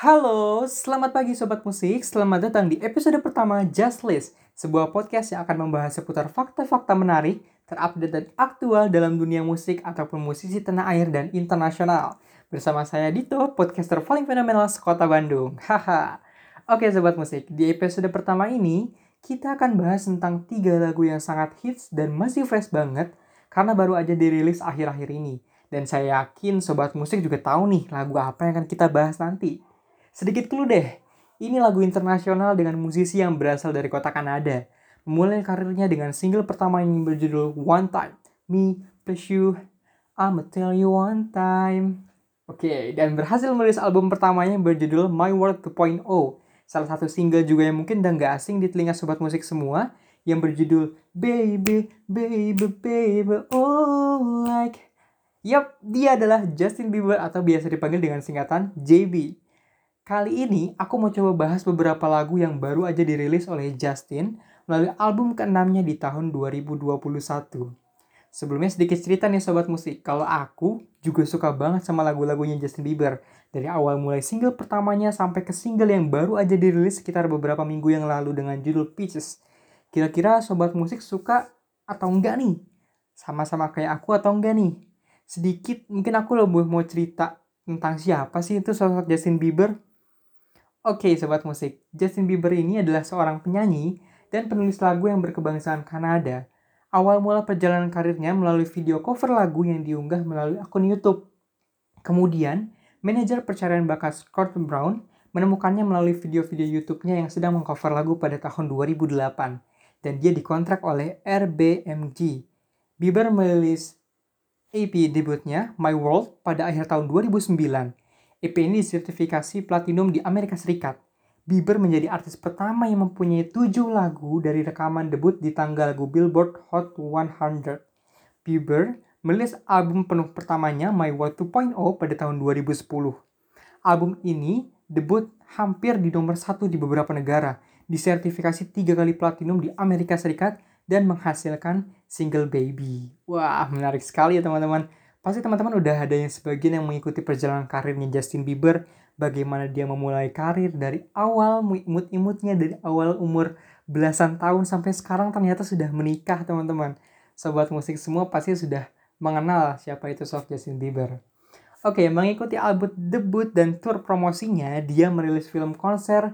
Halo, selamat pagi Sobat Musik. Selamat datang di episode pertama Just List, sebuah podcast yang akan membahas seputar fakta-fakta menarik, terupdate dan aktual dalam dunia musik ataupun musisi tanah air dan internasional. Bersama saya Dito, podcaster paling fenomenal sekota Bandung. Haha. Oke Sobat Musik, di episode pertama ini, kita akan bahas tentang tiga lagu yang sangat hits dan masih fresh banget karena baru aja dirilis akhir-akhir ini. Dan saya yakin Sobat Musik juga tahu nih lagu apa yang akan kita bahas nanti. Sedikit clue deh, ini lagu internasional dengan musisi yang berasal dari kota Kanada. Memulai karirnya dengan single pertama yang berjudul One Time, Me, Plus You, I'ma Tell You One Time. Oke, okay, dan berhasil merilis album pertamanya yang berjudul My World 2.0. Salah satu single juga yang mungkin udah gak asing di telinga sobat musik semua, yang berjudul Baby, Baby, Baby, oh like. Yap, dia adalah Justin Bieber atau biasa dipanggil dengan singkatan JB. Kali ini aku mau coba bahas beberapa lagu yang baru aja dirilis oleh Justin melalui album keenamnya di tahun 2021. Sebelumnya sedikit cerita nih sobat musik, kalau aku juga suka banget sama lagu-lagunya Justin Bieber. Dari awal mulai single pertamanya sampai ke single yang baru aja dirilis sekitar beberapa minggu yang lalu dengan judul Peaches. Kira-kira sobat musik suka atau enggak nih? Sama-sama kayak aku atau enggak nih? Sedikit mungkin aku lebih mau cerita tentang siapa sih itu sosok Justin Bieber Oke, sobat musik, Justin Bieber ini adalah seorang penyanyi dan penulis lagu yang berkebangsaan Kanada. Awal mula perjalanan karirnya melalui video cover lagu yang diunggah melalui akun YouTube. Kemudian, manajer percarian bakat Scott Brown menemukannya melalui video-video YouTube-nya yang sedang mengcover lagu pada tahun 2008 dan dia dikontrak oleh RBMG. Bieber merilis EP debutnya My World pada akhir tahun 2009 EP ini disertifikasi platinum di Amerika Serikat. Bieber menjadi artis pertama yang mempunyai tujuh lagu dari rekaman debut di tanggal lagu Billboard Hot 100. Bieber merilis album penuh pertamanya My World 2.0 pada tahun 2010. Album ini debut hampir di nomor satu di beberapa negara, disertifikasi tiga kali platinum di Amerika Serikat, dan menghasilkan single Baby. Wah, menarik sekali ya teman-teman. Pasti teman-teman udah ada yang sebagian yang mengikuti perjalanan karirnya Justin Bieber, bagaimana dia memulai karir dari awal imut-imutnya dari awal umur belasan tahun sampai sekarang ternyata sudah menikah teman-teman. Sobat musik semua pasti sudah mengenal siapa itu sosok Justin Bieber. Oke, mengikuti album debut dan tour promosinya, dia merilis film konser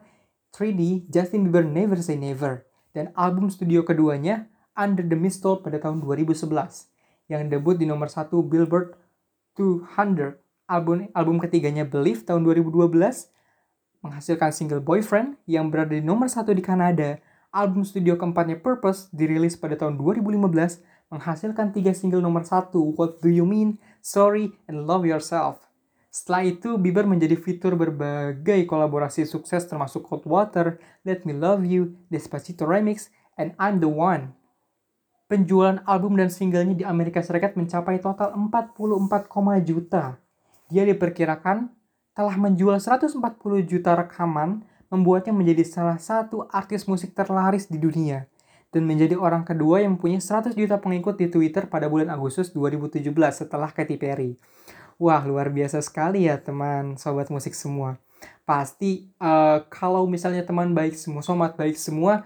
3D Justin Bieber Never Say Never dan album studio keduanya Under the Mistletoe pada tahun 2011 yang debut di nomor 1 Billboard 200. Album album ketiganya Believe tahun 2012 menghasilkan single Boyfriend yang berada di nomor 1 di Kanada. Album studio keempatnya Purpose dirilis pada tahun 2015 menghasilkan tiga single nomor 1 What Do You Mean, Sorry, and Love Yourself. Setelah itu, Bieber menjadi fitur berbagai kolaborasi sukses termasuk Cold Water, Let Me Love You, Despacito Remix, and I'm The One penjualan album dan singlenya di Amerika Serikat mencapai total 44, juta. Dia diperkirakan telah menjual 140 juta rekaman, membuatnya menjadi salah satu artis musik terlaris di dunia dan menjadi orang kedua yang mempunyai 100 juta pengikut di Twitter pada bulan Agustus 2017 setelah Katy Perry. Wah, luar biasa sekali ya teman sobat musik semua. Pasti uh, kalau misalnya teman baik semua, somat baik semua,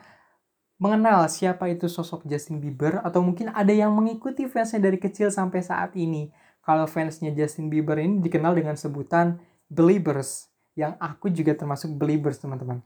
mengenal siapa itu sosok Justin Bieber atau mungkin ada yang mengikuti fansnya dari kecil sampai saat ini. Kalau fansnya Justin Bieber ini dikenal dengan sebutan Beliebers, yang aku juga termasuk Beliebers teman-teman.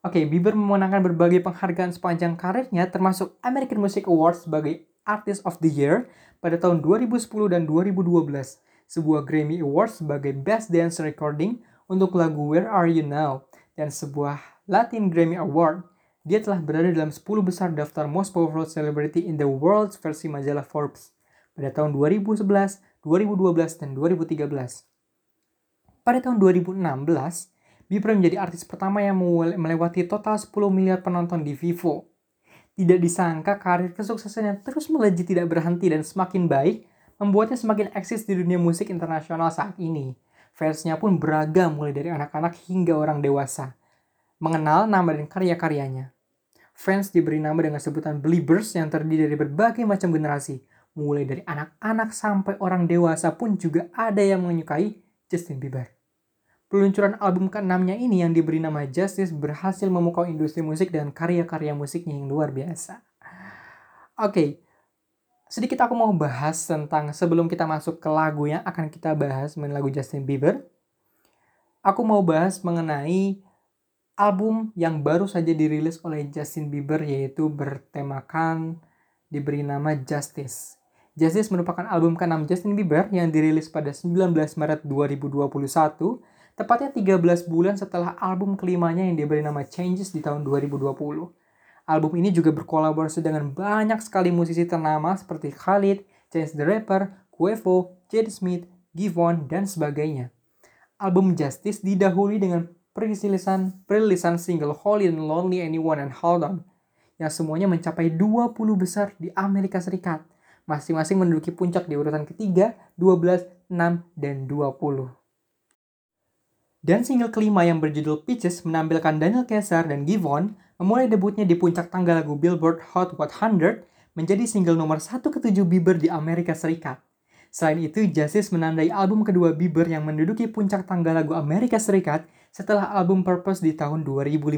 Oke, Bieber memenangkan berbagai penghargaan sepanjang karirnya termasuk American Music Awards sebagai Artist of the Year pada tahun 2010 dan 2012, sebuah Grammy Awards sebagai Best Dance Recording untuk lagu Where Are You Now, dan sebuah Latin Grammy Award dia telah berada dalam 10 besar daftar Most Powerful Celebrity in the World versi majalah Forbes pada tahun 2011, 2012, dan 2013. Pada tahun 2016, Bieber menjadi artis pertama yang melewati total 10 miliar penonton di Vivo. Tidak disangka karir kesuksesannya terus melejit tidak berhenti dan semakin baik, membuatnya semakin eksis di dunia musik internasional saat ini. Fansnya pun beragam mulai dari anak-anak hingga orang dewasa. Mengenal nama dan karya-karyanya. Fans diberi nama dengan sebutan Beliebers yang terdiri dari berbagai macam generasi, mulai dari anak-anak sampai orang dewasa pun juga ada yang menyukai Justin Bieber. Peluncuran album keenamnya ini yang diberi nama Justice berhasil memukau industri musik dan karya-karya musiknya yang luar biasa. Oke, okay, sedikit aku mau bahas tentang sebelum kita masuk ke lagu yang akan kita bahas mengenai lagu Justin Bieber. Aku mau bahas mengenai album yang baru saja dirilis oleh Justin Bieber yaitu bertemakan diberi nama Justice. Justice merupakan album ke-6 Justin Bieber yang dirilis pada 19 Maret 2021 tepatnya 13 bulan setelah album kelimanya yang diberi nama Changes di tahun 2020. Album ini juga berkolaborasi dengan banyak sekali musisi ternama seperti Khalid, Chance the Rapper, Quavo, Jade Smith, Givon, dan sebagainya. Album Justice didahului dengan perilisan, perilisan single Holy and Lonely Anyone and Hold On, yang semuanya mencapai 20 besar di Amerika Serikat, masing-masing menduduki puncak di urutan ketiga, 12, 6, dan 20. Dan single kelima yang berjudul Peaches menampilkan Daniel Caesar dan Givon memulai debutnya di puncak tangga lagu Billboard Hot 100 menjadi single nomor satu ketujuh Bieber di Amerika Serikat. Selain itu, Justice menandai album kedua Bieber yang menduduki puncak tangga lagu Amerika Serikat setelah album Purpose di tahun 2015.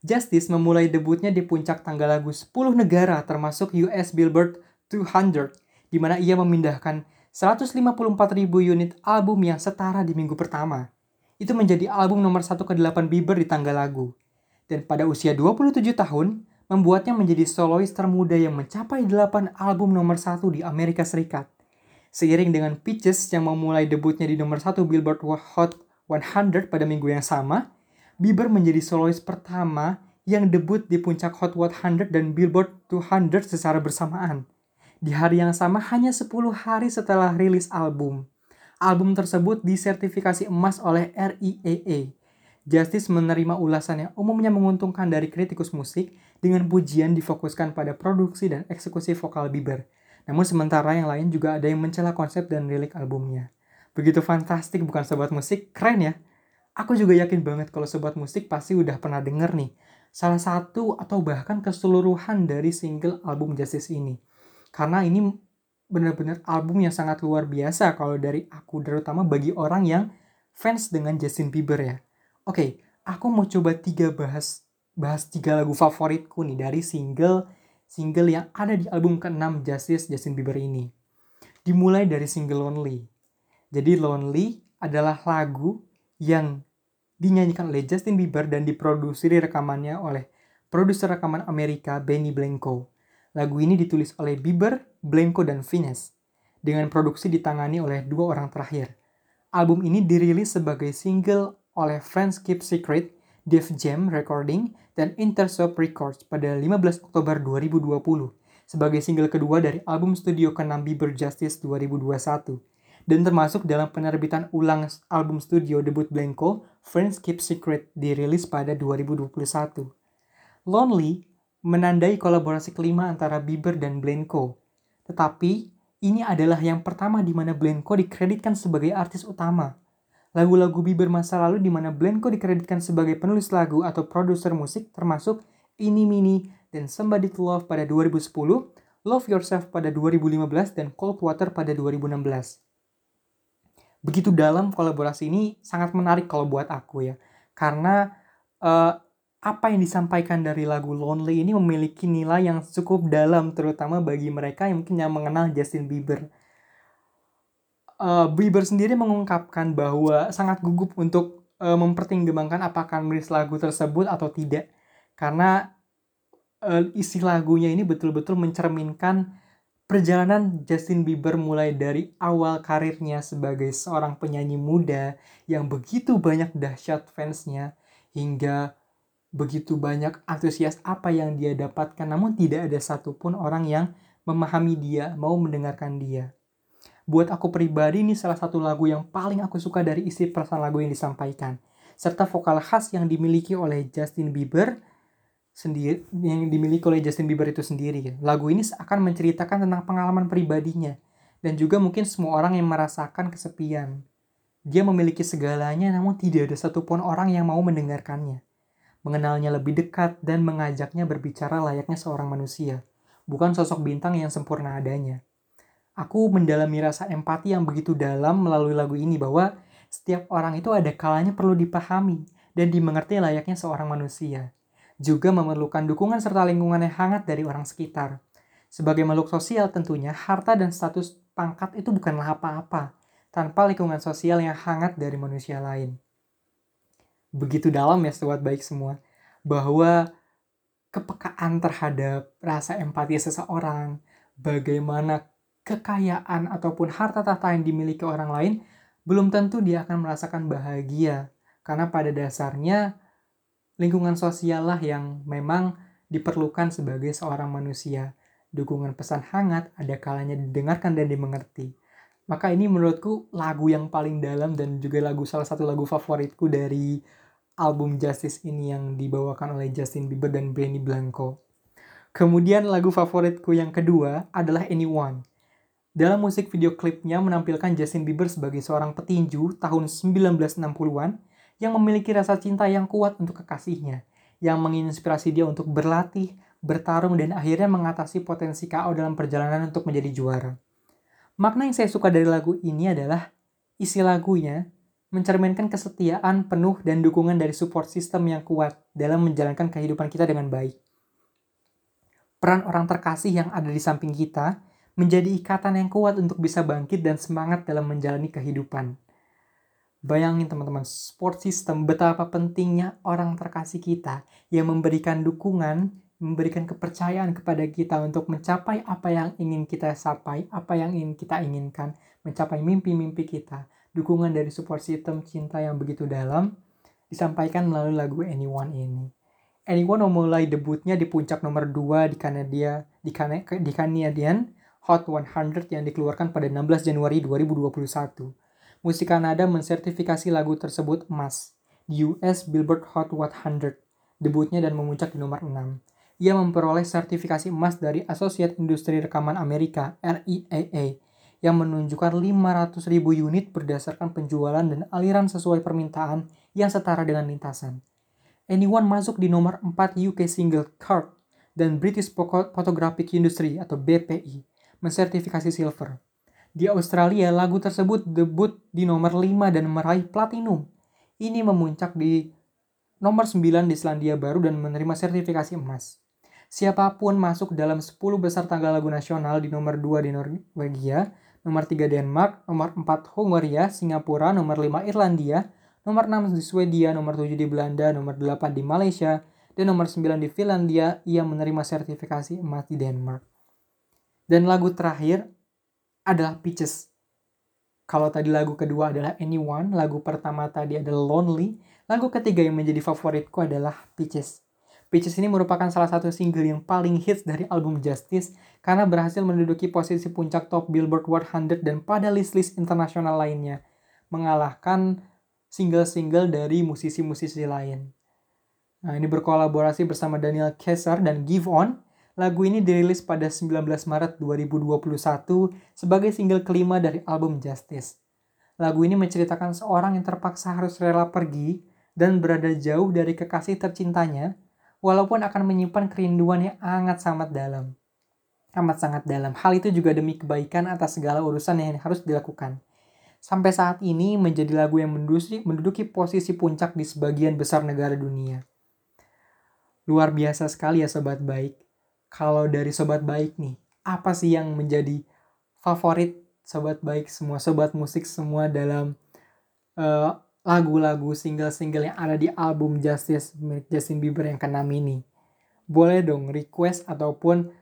Justice memulai debutnya di puncak tangga lagu 10 negara termasuk US Billboard 200, di mana ia memindahkan 154.000 unit album yang setara di minggu pertama itu menjadi album nomor satu ke-8 Bieber di tangga lagu. Dan pada usia 27 tahun, membuatnya menjadi solois termuda yang mencapai 8 album nomor satu di Amerika Serikat. Seiring dengan Peaches yang memulai debutnya di nomor satu Billboard Hot 100 pada minggu yang sama, Bieber menjadi solois pertama yang debut di puncak Hot 100 dan Billboard 200 secara bersamaan. Di hari yang sama hanya 10 hari setelah rilis album album tersebut disertifikasi emas oleh RIAA. Justice menerima ulasan yang umumnya menguntungkan dari kritikus musik dengan pujian difokuskan pada produksi dan eksekusi vokal Bieber. Namun sementara yang lain juga ada yang mencela konsep dan lirik albumnya. Begitu fantastik bukan sobat musik? Keren ya? Aku juga yakin banget kalau sobat musik pasti udah pernah denger nih salah satu atau bahkan keseluruhan dari single album Justice ini. Karena ini benar-benar album yang sangat luar biasa kalau dari aku terutama bagi orang yang fans dengan Justin Bieber ya. Oke, aku mau coba tiga bahas bahas tiga lagu favoritku nih dari single single yang ada di album ke-6 Justice Justin Bieber ini. Dimulai dari single Lonely. Jadi Lonely adalah lagu yang dinyanyikan oleh Justin Bieber dan diproduksi rekamannya oleh produser rekaman Amerika Benny Blanco. Lagu ini ditulis oleh Bieber, Blanco, dan Finesse, dengan produksi ditangani oleh dua orang terakhir. Album ini dirilis sebagai single oleh Friends Keep Secret, Def Jam Recording, dan Intersoft Records pada 15 Oktober 2020 sebagai single kedua dari album studio ke-6 Bieber Justice 2021 dan termasuk dalam penerbitan ulang album studio debut Blanco, Friends Keep Secret, dirilis pada 2021. Lonely menandai kolaborasi kelima antara Bieber dan Blanco. Tetapi, ini adalah yang pertama di mana Blanco dikreditkan sebagai artis utama. Lagu-lagu Bieber masa lalu di mana Blanco dikreditkan sebagai penulis lagu atau produser musik termasuk Ini Mini dan Somebody to Love pada 2010, Love Yourself pada 2015, dan Cold Water pada 2016. Begitu dalam kolaborasi ini sangat menarik kalau buat aku ya. Karena uh, apa yang disampaikan dari lagu Lonely ini memiliki nilai yang cukup dalam terutama bagi mereka yang mungkin yang mengenal Justin Bieber. Uh, Bieber sendiri mengungkapkan bahwa sangat gugup untuk uh, mempertimbangkan apakah menulis lagu tersebut atau tidak karena uh, isi lagunya ini betul-betul mencerminkan perjalanan Justin Bieber mulai dari awal karirnya sebagai seorang penyanyi muda yang begitu banyak dahsyat fansnya hingga begitu banyak antusias apa yang dia dapatkan, namun tidak ada satupun orang yang memahami dia, mau mendengarkan dia. Buat aku pribadi ini salah satu lagu yang paling aku suka dari isi perasaan lagu yang disampaikan. Serta vokal khas yang dimiliki oleh Justin Bieber sendiri yang dimiliki oleh Justin Bieber itu sendiri. Lagu ini akan menceritakan tentang pengalaman pribadinya dan juga mungkin semua orang yang merasakan kesepian. Dia memiliki segalanya namun tidak ada satupun orang yang mau mendengarkannya mengenalnya lebih dekat, dan mengajaknya berbicara layaknya seorang manusia, bukan sosok bintang yang sempurna adanya. Aku mendalami rasa empati yang begitu dalam melalui lagu ini bahwa setiap orang itu ada kalanya perlu dipahami dan dimengerti layaknya seorang manusia. Juga memerlukan dukungan serta lingkungan yang hangat dari orang sekitar. Sebagai makhluk sosial tentunya, harta dan status pangkat itu bukanlah apa-apa tanpa lingkungan sosial yang hangat dari manusia lain. Begitu dalam ya sobat baik semua, bahwa kepekaan terhadap rasa empati seseorang, bagaimana kekayaan ataupun harta tahta yang dimiliki orang lain, belum tentu dia akan merasakan bahagia. Karena pada dasarnya lingkungan sosial lah yang memang diperlukan sebagai seorang manusia. Dukungan pesan hangat ada kalanya didengarkan dan dimengerti. Maka ini menurutku lagu yang paling dalam dan juga lagu salah satu lagu favoritku dari album Justice ini yang dibawakan oleh Justin Bieber dan Benny Blanco. Kemudian lagu favoritku yang kedua adalah Anyone. Dalam musik video klipnya menampilkan Justin Bieber sebagai seorang petinju tahun 1960-an yang memiliki rasa cinta yang kuat untuk kekasihnya, yang menginspirasi dia untuk berlatih, bertarung, dan akhirnya mengatasi potensi KO dalam perjalanan untuk menjadi juara. Makna yang saya suka dari lagu ini adalah isi lagunya mencerminkan kesetiaan penuh dan dukungan dari support system yang kuat dalam menjalankan kehidupan kita dengan baik. Peran orang terkasih yang ada di samping kita menjadi ikatan yang kuat untuk bisa bangkit dan semangat dalam menjalani kehidupan. Bayangin teman-teman, support system betapa pentingnya orang terkasih kita yang memberikan dukungan memberikan kepercayaan kepada kita untuk mencapai apa yang ingin kita capai, apa yang ingin kita inginkan, mencapai mimpi-mimpi kita. Dukungan dari support system cinta yang begitu dalam disampaikan melalui lagu Anyone ini. Anyone memulai debutnya di puncak nomor 2 di Kanada di, Can di Canadian Hot 100 yang dikeluarkan pada 16 Januari 2021. Musik Kanada mensertifikasi lagu tersebut emas di US Billboard Hot 100 debutnya dan memuncak di nomor 6 ia memperoleh sertifikasi emas dari Associate Industri Rekaman Amerika RIAA yang menunjukkan 500 ribu unit berdasarkan penjualan dan aliran sesuai permintaan yang setara dengan lintasan. Anyone masuk di nomor 4 UK Single Chart dan British Photographic Industry atau BPI mensertifikasi silver. Di Australia, lagu tersebut debut di nomor 5 dan meraih platinum. Ini memuncak di nomor 9 di Selandia Baru dan menerima sertifikasi emas. Siapa pun masuk dalam 10 besar tanggal lagu nasional di nomor 2 di Norwegia, nomor 3 Denmark, nomor 4 Hungaria, Singapura, nomor 5 Irlandia, nomor 6 di Swedia, nomor 7 di Belanda, nomor 8 di Malaysia, dan nomor 9 di Finlandia, ia menerima sertifikasi emas di Denmark. Dan lagu terakhir adalah Peaches. Kalau tadi lagu kedua adalah Anyone, lagu pertama tadi adalah Lonely, lagu ketiga yang menjadi favoritku adalah Peaches. Peaches ini merupakan salah satu single yang paling hits dari album Justice karena berhasil menduduki posisi puncak top Billboard 100 dan pada list-list internasional lainnya, mengalahkan single-single dari musisi-musisi lain. Nah, ini berkolaborasi bersama Daniel Kesar dan Give On. Lagu ini dirilis pada 19 Maret 2021 sebagai single kelima dari album Justice. Lagu ini menceritakan seorang yang terpaksa harus rela pergi dan berada jauh dari kekasih tercintanya walaupun akan menyimpan kerinduan yang amat sangat dalam. Amat sangat dalam. Hal itu juga demi kebaikan atas segala urusan yang harus dilakukan. Sampai saat ini menjadi lagu yang menduduki, menduduki posisi puncak di sebagian besar negara dunia. Luar biasa sekali ya sobat baik. Kalau dari sobat baik nih, apa sih yang menjadi favorit sobat baik semua, sobat musik semua dalam uh, lagu-lagu single-single yang ada di album Justice milik Justin Bieber yang ke-6 ini. Boleh dong request ataupun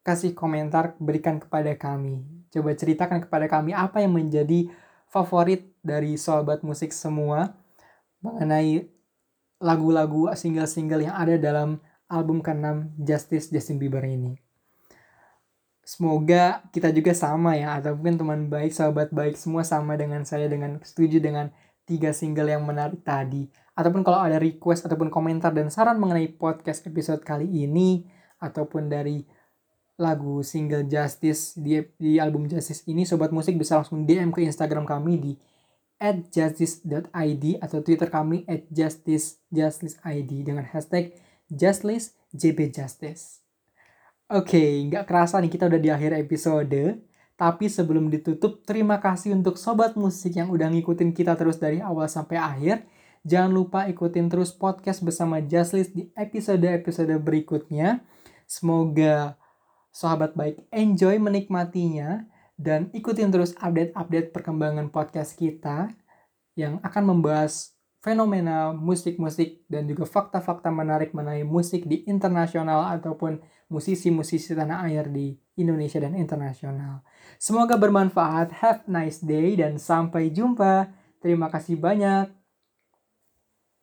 kasih komentar berikan kepada kami. Coba ceritakan kepada kami apa yang menjadi favorit dari sobat musik semua mengenai lagu-lagu single-single yang ada dalam album ke-6 Justice Justin Bieber ini. Semoga kita juga sama ya, ataupun teman baik, sahabat baik semua sama dengan saya dengan setuju dengan tiga single yang menarik tadi. Ataupun kalau ada request ataupun komentar dan saran mengenai podcast episode kali ini ataupun dari lagu single Justice di, di album Justice ini sobat musik bisa langsung DM ke Instagram kami di @justice.id atau Twitter kami @justice_justice_id dengan hashtag JustListJBJustice. Oke, okay, nggak kerasa nih kita udah di akhir episode. Tapi sebelum ditutup, terima kasih untuk sobat musik yang udah ngikutin kita terus dari awal sampai akhir. Jangan lupa ikutin terus podcast bersama Justlist di episode-episode berikutnya. Semoga sahabat baik enjoy menikmatinya dan ikutin terus update-update perkembangan podcast kita yang akan membahas fenomena musik-musik dan juga fakta-fakta menarik mengenai musik di internasional ataupun musisi-musisi tanah air di Indonesia dan internasional. Semoga bermanfaat. Have nice day dan sampai jumpa. Terima kasih banyak.